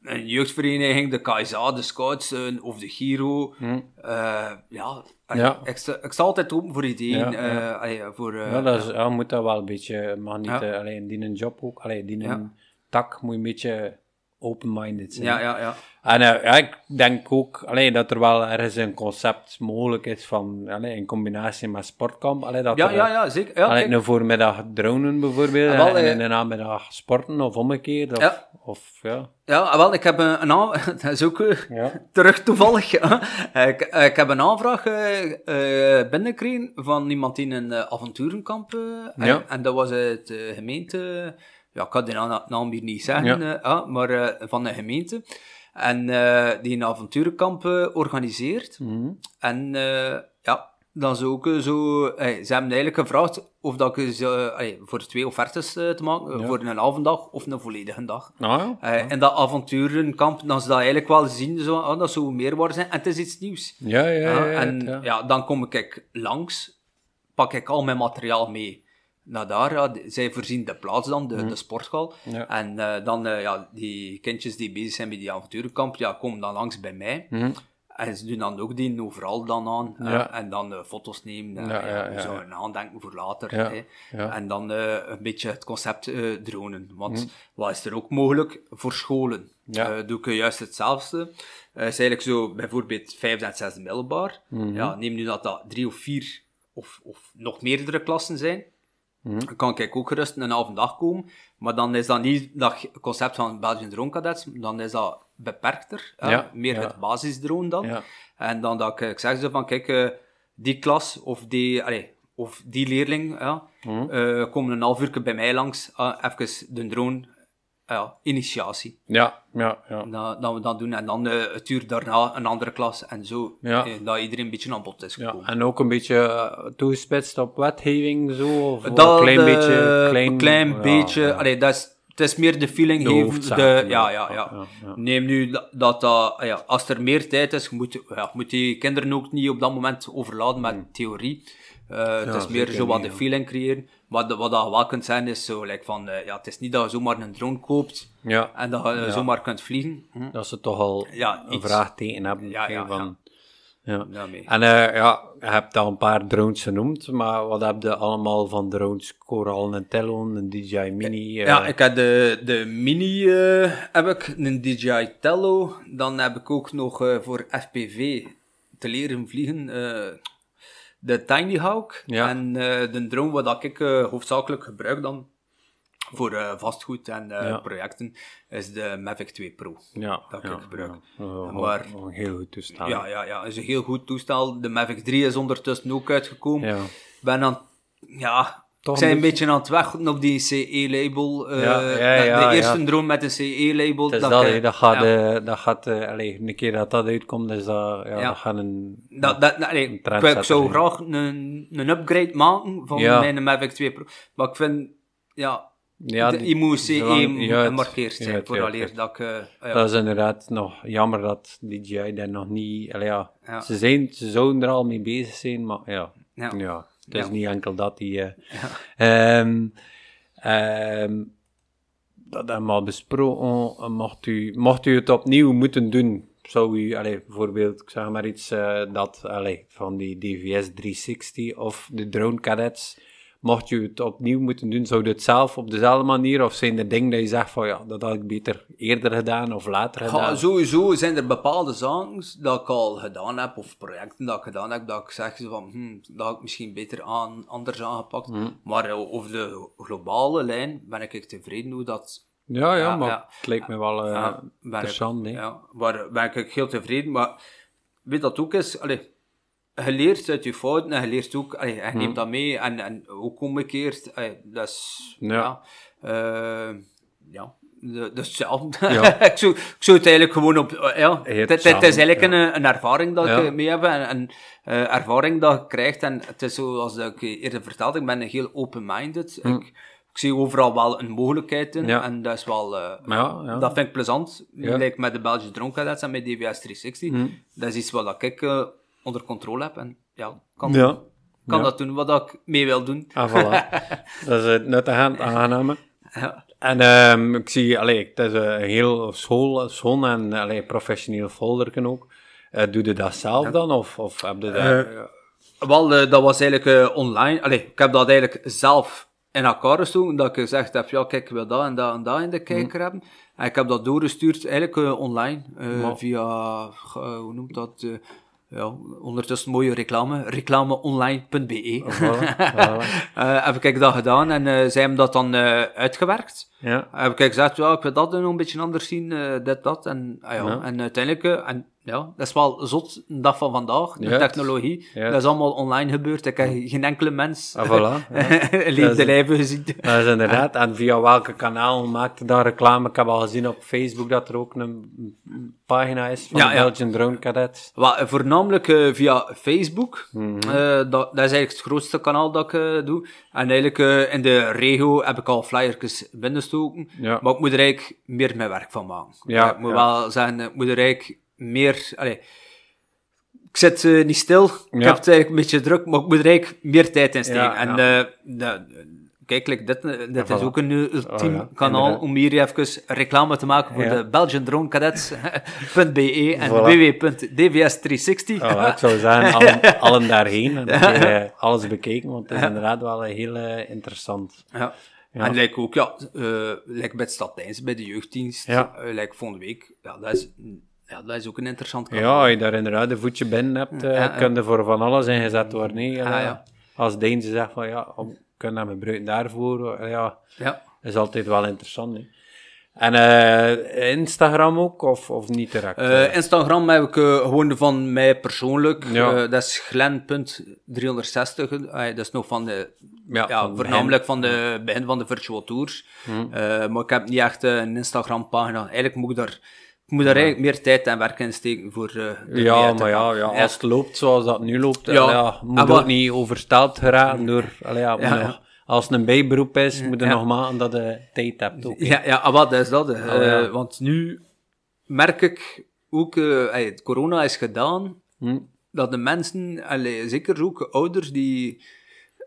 een jeugdvereniging, de KSA, de Scouts of de Giro. eh, ja, Ja. Ik, sta, ik sta altijd open voor ideeën. Ja, ja. allee, voor, eh, Ja, dat is, ja, moet dat wel een beetje, mag niet alleen die een job ook, alleen die een tak moet je een beetje open-minded zijn. ja, ja, ja. En eh, ja, ik denk ook allee, dat er wel ergens een concept mogelijk is van, allee, in combinatie met sportkamp, allee, dat Ja, er, ja, ja, zeker. Ja, allee, een voormiddag dronen bijvoorbeeld, Ah, wel, en eh, in de namiddag sporten of omgekeerd, of Ja. of, ja. Ja, wel, ik heb een, een [LAUGHS] dat is ook eh, Ja. terug toevallig. ik, eh, ik heb een aanvraag eh, eh, binnengekregen van iemand in een eh, avonturenkamp. eh, Ja. en, en dat was uit de gemeente, ja, ik kan die naam, hier niet zeggen, Ja. eh, ja, maar eh, van de gemeente. En eh, die een avonturenkamp organiseert. Mhm. En ja, dan zo ook zo... eh, ze hebben eigenlijk gevraagd of dat ik ze, voor twee offertes te maken, Ja. voor een halve dag of een volledige dag. Nou, ja. En dat avonturenkamp, dan ze dat eigenlijk wel zien, zo, ah, dat zou meer worden zijn. En het is iets nieuws. ja, ja, ja, en ja. ja. dan kom ik langs, pak ik al mijn materiaal mee. Naar daar, ja, zij voorzien de plaats dan, de, de sporthal. Mhm. Ja. En eh, dan, eh, ja, die kindjes die bezig zijn met die avonturenkamp, ja, komen dan langs bij mij. Mhm. en ze doen dan ook die overal dan aan. Ja. en dan eh, foto's nemen. Ja, Ja, ja, ja, zo een aandenken voor later. Hè. En dan eh, een beetje het concept eh, dronen. Want Hm. wat is er ook mogelijk voor scholen? Eh, doe ik juist hetzelfde. Eh is eigenlijk zo, bijvoorbeeld vijfde en zesde middelbaar. Mhm. Ja, neem nu dat dat drie of vier of, of nog meerdere klassen zijn. Dan kan ik ook gerust een halve dag komen. Maar dan is dat niet dat concept van Belgian Drone Cadets. Dan is dat beperkter. Ja, Meer ja. het basisdrone dan. Ja. En dan dat ik, ik zeg zo van, kijk, eh, die klas of die, of die leerling, ja, Mhm. eh, komen een half uur bij mij langs, uh, even de drone, ja, initiatie. Ja, ja, ja. Dat, dat we dat doen. En dan eh, het uur daarna een andere klas en zo. Ja. eh, dat iedereen een beetje aan bod is ja. gekomen. En ook een beetje eh, toegespitst op wetgeving, zo? Of dat, een klein beetje... Klein, een klein ja, beetje. ja. Allee, dat is, het is meer de feeling De geven. De, ja. ja, ja, ja, Ja, ja. Neem nu dat, dat, ah ja, als er meer tijd is, moet, ja, moet die kinderen ook niet op dat moment overladen met theorie. Eh, het is meer zo wat de ja. feeling creëren. Wat, wat dat wel kunt zijn, is zo, like van, eh, ja, het is niet dat je zomaar een drone koopt Ja, en dat je zomaar kunt vliegen. Hm. dat ze toch al Ja, een vraagteken hebben. Ja, ja, van, ja. En eh, ja, je hebt al een paar drones genoemd, maar wat heb je allemaal van drones? Coral, een Telon, een DJI Mini? eh, Ja, ik heb de, de Mini, heb ik, een DJI Tello. Dan heb ik ook nog voor FPV te leren vliegen de Tiny Hawk. Ja. En eh, de drone wat ik eh, hoofdzakelijk gebruik dan voor eh, vastgoed en Ja. projecten is de Mavic 2 Pro. ja, dat ik gebruik. ja. Maar- een heel goed toestel. Ja, ja, ja, is een heel goed toestel. De Mavic 3 is ondertussen ook uitgekomen. Ja. ben aan, ja, Toch ik ben een beetje aan het wachten op die CE-label. eh, Ja, ja, de- ja, de eerste drone met een CE-label. Dat, ik, eh, dat gaat, ja, eh, dat gaat eh, een keer dat dat uitkomt, is dat, ja, dat gaat een... dat, dat, een ik, zou zijn. graag een, een upgrade maken van mijn Mavic 2 Pro. Maar ik vind, ja, Ja, die- je moet CE gemarkeerd zijn vooraleer dat ik... ja. Dat is inderdaad nog jammer dat DJI daar nog niet... allee, Ja. Ze, zijn, ze zouden er al mee bezig zijn, maar ja, Ja. Het is Ja. niet enkel dat die... eh, ehm, ehm, dat hebben we al besproken. Mocht u, mocht u het opnieuw moeten doen, zou u, allee, bijvoorbeeld, ik zeg maar iets, eh, dat, allee, van die DVS 360 of de drone cadets, mocht u het opnieuw moeten doen, zou u het zelf op dezelfde manier, of zijn er dingen dat je zegt van, ja, dat had ik beter eerder gedaan of later Ja, gedaan? sowieso zijn er bepaalde zaken dat ik al gedaan heb, of projecten dat ik gedaan heb, dat ik zeg van, hm, dat had ik misschien beter aan, anders aangepakt. Hm. Maar eh, over de globale lijn ben ik tevreden hoe dat... Ja, ja, Ja, maar ja. het lijkt me wel eh ja, ik- interessant. Ja, waar ben ik heel tevreden. Maar weet dat ook is, allee, je leert uit je fouten en je leert ook, allee, je neemt dat mee en, en ook omgekeerd. Allee, dat is, Ja. ja, eh, ja. de- Dus hetzelfde. Ja. [LAUGHS] ik, zou, ik zou het eigenlijk gewoon op... eh, Ja, het, hebt het, het is eigenlijk een, een ervaring dat ik mee heb en een eh, ervaring dat je krijgt. En het is zoals ik eerder vertelde, ik ben heel open-minded. Ik, ik zie overal wel een mogelijkheid in en dat is wel... eh. Dat vind ik plezant. Like met de Belgische Drone Cadets en met DWS 360. Dat is iets wat ik eh, onder controle heb. En ja, kan, Ja. kan Ja. dat doen wat ik mee wil doen. Ah, voilà. [LAUGHS] dat is het nuttige aan het aannemen. Ja. En ehm, ik zie, allee, het is een heel school, schoon en allee, professioneel folderken ook. Eh, doe je dat zelf dan, of, of heb je dat... Eh, Wel, eh, dat was eigenlijk eh, online. Allee, ik heb dat eigenlijk zelf in elkaar gestoken. Dat ik gezegd heb, ja, kijk, ik wil dat en dat en dat in de kijker hebben. En ik heb dat doorgestuurd, eigenlijk eh, online. eh, Via, eh, hoe noemt dat? Ja, ondertussen mooie reclame. reclameonline.be. voilà, voilà. [LAUGHS] Eh, heb ik dat gedaan en eh, zij hebben dat dan eh, uitgewerkt. Ja, Heb ik gezegd, ja, ik wil dat nog een beetje anders zien, dit, dat. En, ah ja, Ja. en uiteindelijk, en, ja, dat is wel zot, de dag van vandaag, de Juist. technologie. Juist. Dat is allemaal online gebeurd. Ik heb geen enkele mens ah, voilà. Ja. [LAUGHS] is- lijven gezien. Dat is inderdaad. En via welke kanaal maakte daar reclame? Ik heb al gezien op Facebook dat er ook een een pagina is van Ja, de ja. Belgian Drone Cadets. Wel, eh, voornamelijk eh, via Facebook. Mhm. Eh, dat, dat is eigenlijk het grootste kanaal dat ik eh, doe. En eigenlijk in de regio heb ik al flyertjes binnenstoken. Maar ik moet er eigenlijk meer mijn werk van maken. Ja, ik moet wel zeggen, ik moet er eigenlijk meer... Allee, ik zit eh, niet stil. Ik heb het eigenlijk een beetje druk, maar ik moet er eigenlijk meer tijd in steken. Ja, en ja. ik kijk, like, dit, eh, dit is voilà. ook een eh, ultiem Oh, kanaal om hier even reclame te maken voor de belgiandronecadets.be [LAUGHS] en Voilà. www.dvs360. Oh, ik zou zeggen, [LAUGHS] allen, allen daarheen en alles bekeken, want het is inderdaad wel heel interessant. Ja. En lijkt ook, ja, lijkt bij het bij de jeugddienst, lijkt volgende week, ja, dat is, ja, dat is ook een interessant Ja, kanaal. als je daar inderdaad een voetje binnen hebt, eh Ja, ja. kun je voor van alles ingezet worden. Nee, Ah, ja. Als Deense zegt van ja, om- kun je dat gebruiken daarvoor, eh, ja, Ja. is altijd wel interessant. Hè. En eh, Instagram ook, of, of niet direct? Eh, Instagram heb ik eh, gewoon van mij persoonlijk. Ja. Eh, dat is glen.360. Eh, dat is nog van de... Ja, Ja, van voornamelijk van de begin van de virtual tours. Eh, maar ik heb niet echt eh, een Instagram-pagina. Eigenlijk moet ik daar, moet daar eigenlijk meer tijd en werk in steken voor... eh, er ja, maar ja, ja, als het loopt zoals dat nu loopt, Ja. ja. ja, moet Ah, maar- ook niet oversteld geraken door... allee, ja, nog, als het een bijberoep is, moet je nog maken dat je tijd hebt ook. Ja, ja ah, wat is dat. eh. Ja. Eh, want nu merk ik ook, eh, ey, het corona is gedaan, Hm? dat de mensen, zeker ook ouders die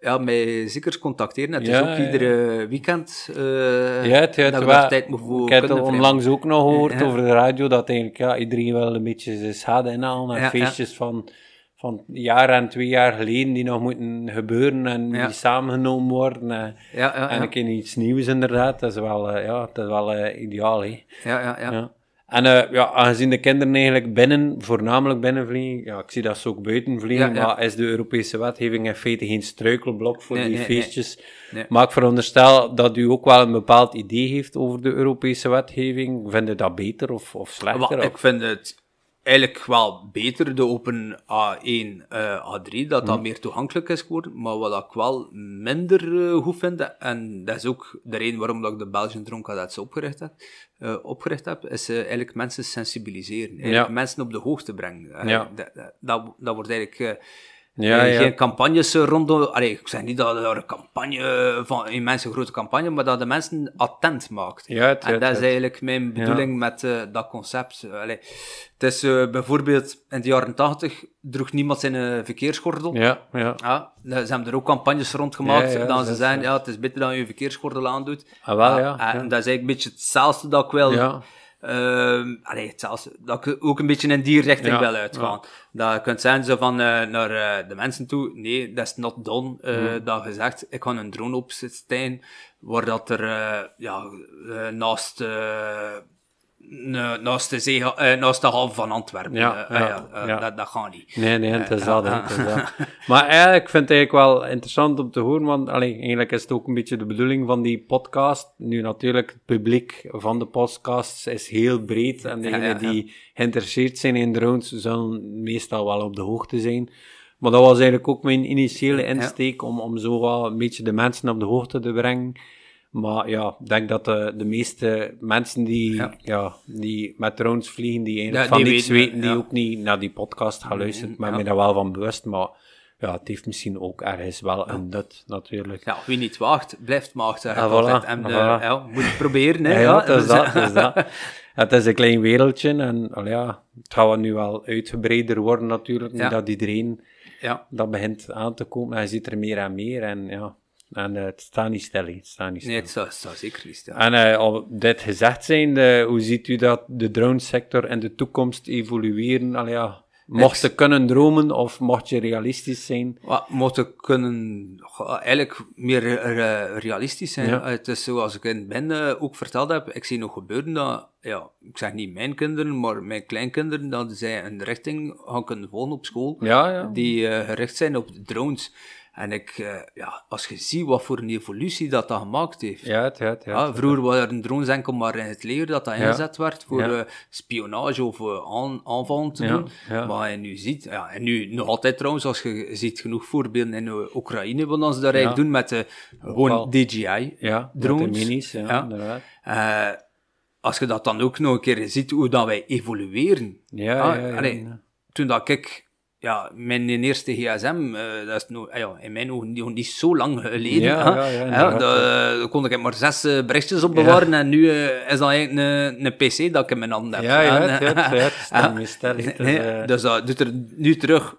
ja, mij zeker contacteren. Het Ja, is ook ja. iedere weekend eh Ja, het, het, dat daar tijd voor ik heb het onlangs ook nog gehoord over de radio, dat eigenlijk ja, iedereen wel een beetje zijn schade inhalen naar feestjes van, van een jaar en twee jaar geleden die nog moeten gebeuren en Ja. die samengenomen worden. En, Ja, ja, en een keer iets nieuws inderdaad, dat is wel, eh, ja, dat is wel eh, ideaal. Hè. ja, ja, ja. En eh, ja, aangezien de kinderen eigenlijk binnen, voornamelijk binnen vliegen, ja, ik zie dat ze ook buiten vliegen, Ja, ja. maar is de Europese wetgeving in feite geen struikelblok voor Nee, die nee, feestjes. Nee. Maar ik veronderstel dat u ook wel een bepaald idee heeft over de Europese wetgeving. Vind je dat beter of, of slechter? Wel, ik vind het eigenlijk wel beter, de Open A1, eh, A3, dat dat meer toegankelijk is geworden. Maar wat ik wel minder eh, goed vind, en dat is ook de reden waarom dat ik de Belgian Drone Cadets opgericht heb, eh, opgericht heb is eigenlijk mensen sensibiliseren. Eigenlijk Ja. mensen op de hoogte brengen. Ja. dat, dat, dat, dat wordt eigenlijk... eh, Ja, eh, ja. Geen campagnes eh, rondom... Allee, ik zeg niet dat er een campagne van een mensen grote campagne, maar dat de mensen attent maakt. Ja, het- en het- dat is eigenlijk mijn bedoeling met eh, dat concept. Allee, het is eh, bijvoorbeeld in de jaren tachtig droeg niemand zijn eh, verkeersgordel. Ja, ja. Ja, ze hebben er ook campagnes rond gemaakt. Ja, dan ze is, zeggen, ja. het is beter dat je je verkeersgordel aandoet. Ah, wel, Ah, ja, En dat is eigenlijk een beetje hetzelfde dat ik wil. Ehm, allee, hetzelfde, dat ik ook een beetje in die richting Ja, wil uitgaan. Dat je kunt zeggen zo van, eh, naar eh, de mensen toe, nee, dat is not done. eh, Hmm. Dat je zegt, ik ga een drone opzetten, waar dat er ja, naast, na- naast, de zee, eh, naast de haven van Antwerpen. Ja, eh, ja, eh, ja. Dat, dat gaat niet. Nee, nee, het is dat, hè, ja. het is dat. [LAUGHS] Maar eigenlijk, ik vind het eigenlijk wel interessant om te horen, want allee, eigenlijk is het ook een beetje de bedoeling van die podcast. Nu natuurlijk, het publiek van de podcasts is heel breed en degenen die geïnteresseerd zijn in drones zullen meestal wel op de hoogte zijn. Maar dat was eigenlijk ook mijn initiële insteek, om, om zo wel een beetje de mensen op de hoogte te brengen. Maar ja, ik denk dat de, de meeste mensen die, ja. Ja. die met drones vliegen, die eigenlijk Ja, van die niets weten, weten, die ja. ook niet naar die podcast gaan luisteren. Ik ben me daar wel van bewust, maar ja, het heeft misschien ook ergens wel een nut, natuurlijk. Ja, wie niet waagt, blijft maagd, ik Ah, voilà. En ah, eh, ja, moet het proberen, hè. [LAUGHS] Ja, is dat, is dat. [LAUGHS] Het is een klein wereldje en al ja, het gaat nu wel uitgebreider worden natuurlijk, nu dat iedereen ja. dat begint aan te komen. En je ziet er meer en meer en ja, en eh, het staat niet stil, het staat niet stil. Nee, het zou zeker niet staan. En eh, al dit gezegd zijnde, hoe ziet u dat de dronesector in de toekomst evolueren? Al ja, mocht je kunnen dromen of mocht je realistisch zijn? Wat moeten kunnen goh, eigenlijk meer realistisch zijn. Ja. Het is zoals ik in het begin eh, ook verteld heb, ik zie nog gebeuren dat, ja, ik zeg niet mijn kinderen, maar mijn kleinkinderen, dat zij een richting gaan kunnen volgen op school, Ja, ja. die gericht zijn op drones. En ik, eh, ja, als je ziet wat voor een evolutie dat dat gemaakt heeft. Ja, het, ja, het, ja, het. vroeger waren drones enkel maar in het leger dat dat Ja. ingezet werd voor Ja. eh, spionage of eh, aan, aanvallen te doen. Maar je nu ziet, ja, en nu nog altijd trouwens, als je ziet genoeg voorbeelden in Oekraïne, wat ze daar eigenlijk doen met de gewoon DJI Ja, met drones. de minis, ja, inderdaad. Als je dat dan ook nog een keer ziet, hoe dat wij evolueren. Ja, Ah, allee. Toen dat ik, ja, mijn eerste gsm, eh, dat is nog, ah ja, in mijn ogen nog niet zo lang geleden. Ja, hè. ja, ja, daar daar kon ik maar zes eh, berichtjes op bewaren en nu eh, is dat eigenlijk een, een pc dat ik in mijn handen heb. Ja, ja, En, het, ja, het, het Dus dat doet er nu terug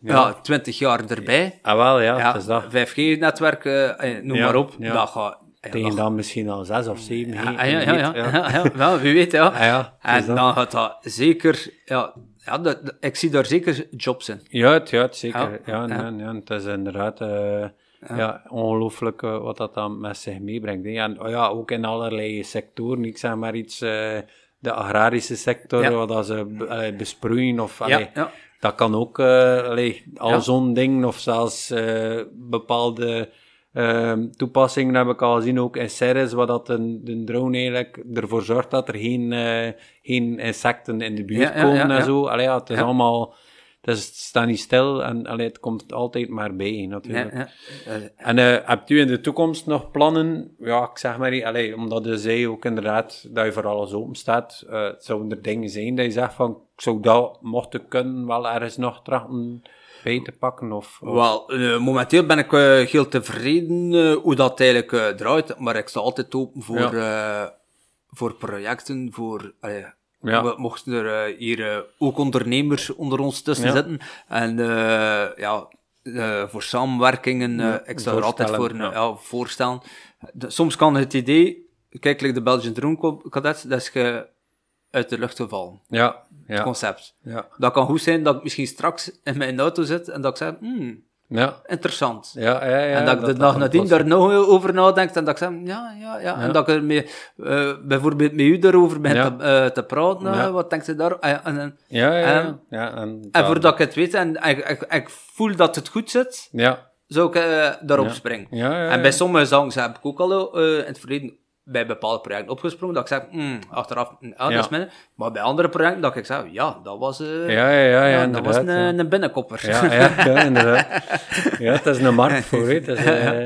ja. 20 jaar erbij. Ah, wel, ja, is dat. 5G-netwerk, eh, noem maar op. Dat gaat... ja, Tegen dan misschien al zes of zeven. Ja, ja, ja, ja, wie weet, ja. Ah, En dan gaat dat zeker, ja, ja dat, ik zie daar zeker jobs in. Ja, het, ja, het zeker. Ja, Ja, ja. het is inderdaad eh, ja. ongelooflijk eh, wat dat dan met zich meebrengt. hè. En oh ja, ook in allerlei sectoren. Ik zeg maar iets, eh, de agrarische sector, wat dat ze besproeien of... Allee. Dat kan ook allee, al zo'n ding, of zelfs bepaalde ehm, toepassingen heb ik al gezien, ook in series, waar dat een, de drone eigenlijk ervoor zorgt dat er geen, eh, geen insecten in de buurt Ja, komen ja, en zo. Allee, ja, het is allemaal... Het, is, het staat niet stil en allee, het komt altijd maar bij, natuurlijk. En eh, hebt u in de toekomst nog plannen? Ja, ik zeg maar allee, omdat je zei ook inderdaad dat je voor alles open staat. eh zouden er dingen zijn dat je zegt van, ik zou dat, mocht ik kunnen, wel ergens nog trachten bij te pakken? Of, of- Wel, eh, momenteel ben ik eh, heel tevreden eh, hoe dat eigenlijk draait, maar ik sta altijd open voor, voor projecten, voor... Ja. we- Mochten er hier ook ondernemers onder ons tussen Ja. zitten, en ja, voor samenwerkingen, ik sta er altijd voor voorstellen, ja. soms kan het idee, kijk, like de Belgian Drone Co- Cadet, dat is ge, uit de lucht gevallen, ja, het concept. ja, Dat kan goed zijn dat ik misschien straks in mijn auto zit en dat ik zeg, hmm, ja, interessant. ja, ja, ja, en dat ik de dag nadien daar nog over nadenk en dat ik zeg, ja, ja, ja. En dat ik er mee, eh, bijvoorbeeld met u daarover Ja. te, eh, te praten. eh, wat denkt ze daar? En, en, Ja, ja, ja. en- ja, en, en dat- voordat ik het weet en ik, ik, ik voel dat het goed zit, Ja, zou ik daarop springen. En bij sommige songs heb ik ook al in het verleden bij bepaalde projecten opgesprongen, dat ik zeg, hmm, achteraf, mm, ah, Ja. dat is minder. Maar bij andere projecten, dat ik zeg, ja, dat was, eh, ja, ja, ja, ja, dat was inderdaad, een, ja. een binnenkopper. Ja, ja, ja, inderdaad. Ja, het is een markt voor je. Het is, [LAUGHS] eh,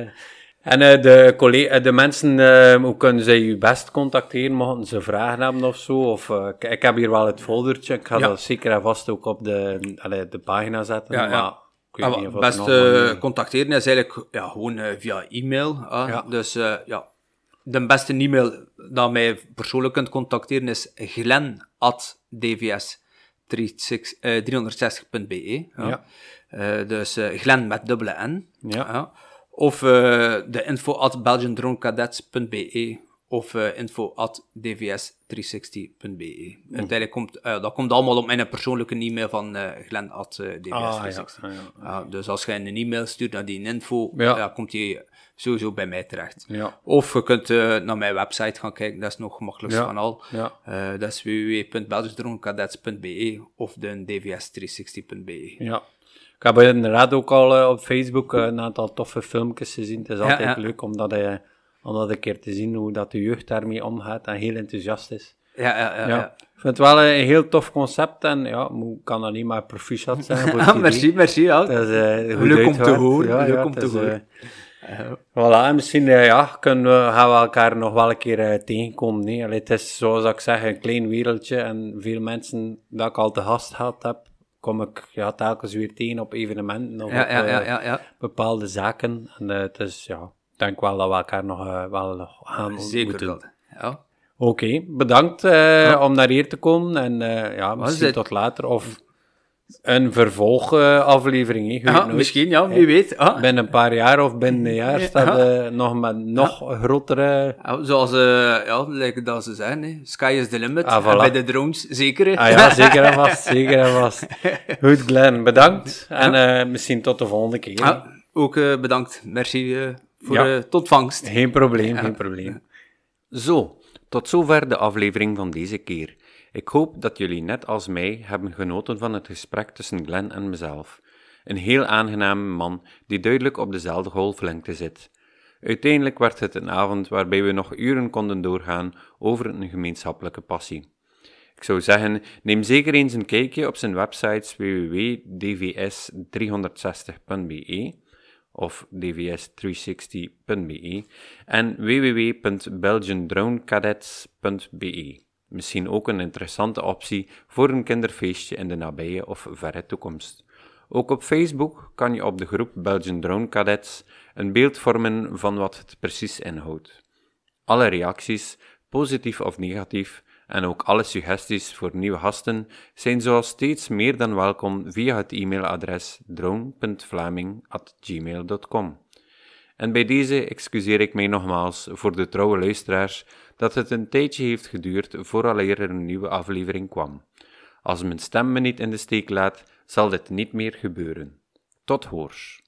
en eh, de, collega, eh, de mensen, eh, hoe kunnen zij je best contacteren? Mochten ze vragen hebben of zo? Of, eh, ik, ik heb hier wel het foldertje. Ik ga Ja. dat zeker en vast ook op de, allee, de pagina zetten. Ja, ja. Maar ik weet Ah, niet of best nog eh, contacteren is eigenlijk ja, gewoon eh, via e-mail. ah. Ja. Dus eh, ja, de beste e-mail dat mij persoonlijk kunt contacteren is glen.dvs360.be. ja. Ja. Eh, dus eh Glen met dubbele N. Ja. Of eh, de info at belgiandronecadets.be of eh, info at dvs360.be. Uiteindelijk komt, eh, dat komt allemaal op mijn persoonlijke e-mail van eh Glen at eh, dvs360. Ah, ja, ja, ja. Dus als je een e-mail stuurt naar die info, ja. Komt die sowieso bij mij terecht. Of je kunt naar mijn website gaan kijken, dat is nog gemakkelijkst Ja. van al. Dat is www.belgisdronecadets.be of de dvs360.be. Ja. Ik heb inderdaad ook al op Facebook een aantal toffe filmpjes gezien. Het is altijd leuk om dat, eh, om dat een keer te zien, hoe dat de jeugd daarmee omgaat en heel enthousiast is. Ja, ja, ja. Ik vind het wel een heel tof concept en ja, ik kan alleen maar proficiat zijn voor Ah, [LAUGHS] merci, merci. Ja. Dat is, eh, Leuk om te horen, Ja, leuk om te horen. eh, voilà, en misschien eh, ja, kunnen we, gaan we elkaar nog wel een keer tegenkomen. Nee? Allee, het is zoals ik zeg, een klein wereldje en veel mensen dat ik al te gast gehad heb, kom ik ja, telkens weer tegen op evenementen of Ja, op ja, ja, bepaalde zaken. En het is, ja, denk wel dat we elkaar nog eh, wel gaan Zeker ontmoeten. wel. Ja. Oké, bedankt eh, om naar hier te komen en eh, ja, is misschien tot later. Of een vervolgaflevering. nooit. misschien, ja, wie weet. Ah. Binnen een paar jaar of binnen een jaar staat nog met nog grotere... Zoals eh, ja, like dat ze zeggen, hè. sky is the limit. Ah, En voilà. bij de drones, zeker. hè. Ah ja, zeker en vast, [LAUGHS] zeker en vast. Goed, Glenn, bedankt. En misschien tot de volgende keer. Ook bedankt. Merci voor Ja. de tot vangst. Geen probleem, geen probleem. Zo, tot zover de aflevering van deze keer. Ik hoop dat jullie net als mij hebben genoten van het gesprek tussen Glenn en mezelf. Een heel aangename man die duidelijk op dezelfde golflengte zit. Uiteindelijk werd het een avond waarbij we nog uren konden doorgaan over een gemeenschappelijke passie. Ik zou zeggen, neem zeker eens een kijkje op zijn websites www.dvs360.be of dvs360.be en www.belgiandronecadets.be. Misschien ook een interessante optie voor een kinderfeestje in de nabije of verre toekomst. Ook op Facebook kan je op de groep Belgian Drone Cadets een beeld vormen van wat het precies inhoudt. Alle reacties, positief of negatief, En ook alle suggesties voor nieuwe gasten zijn zoals steeds meer dan welkom via het e-mailadres drone.vlaming.gmail.com. En bij deze excuseer ik mij nogmaals voor de trouwe luisteraars dat het een tijdje heeft geduurd vooraleer er een nieuwe aflevering kwam. Als mijn stem me niet in de steek laat, zal dit niet meer gebeuren. Tot hoors.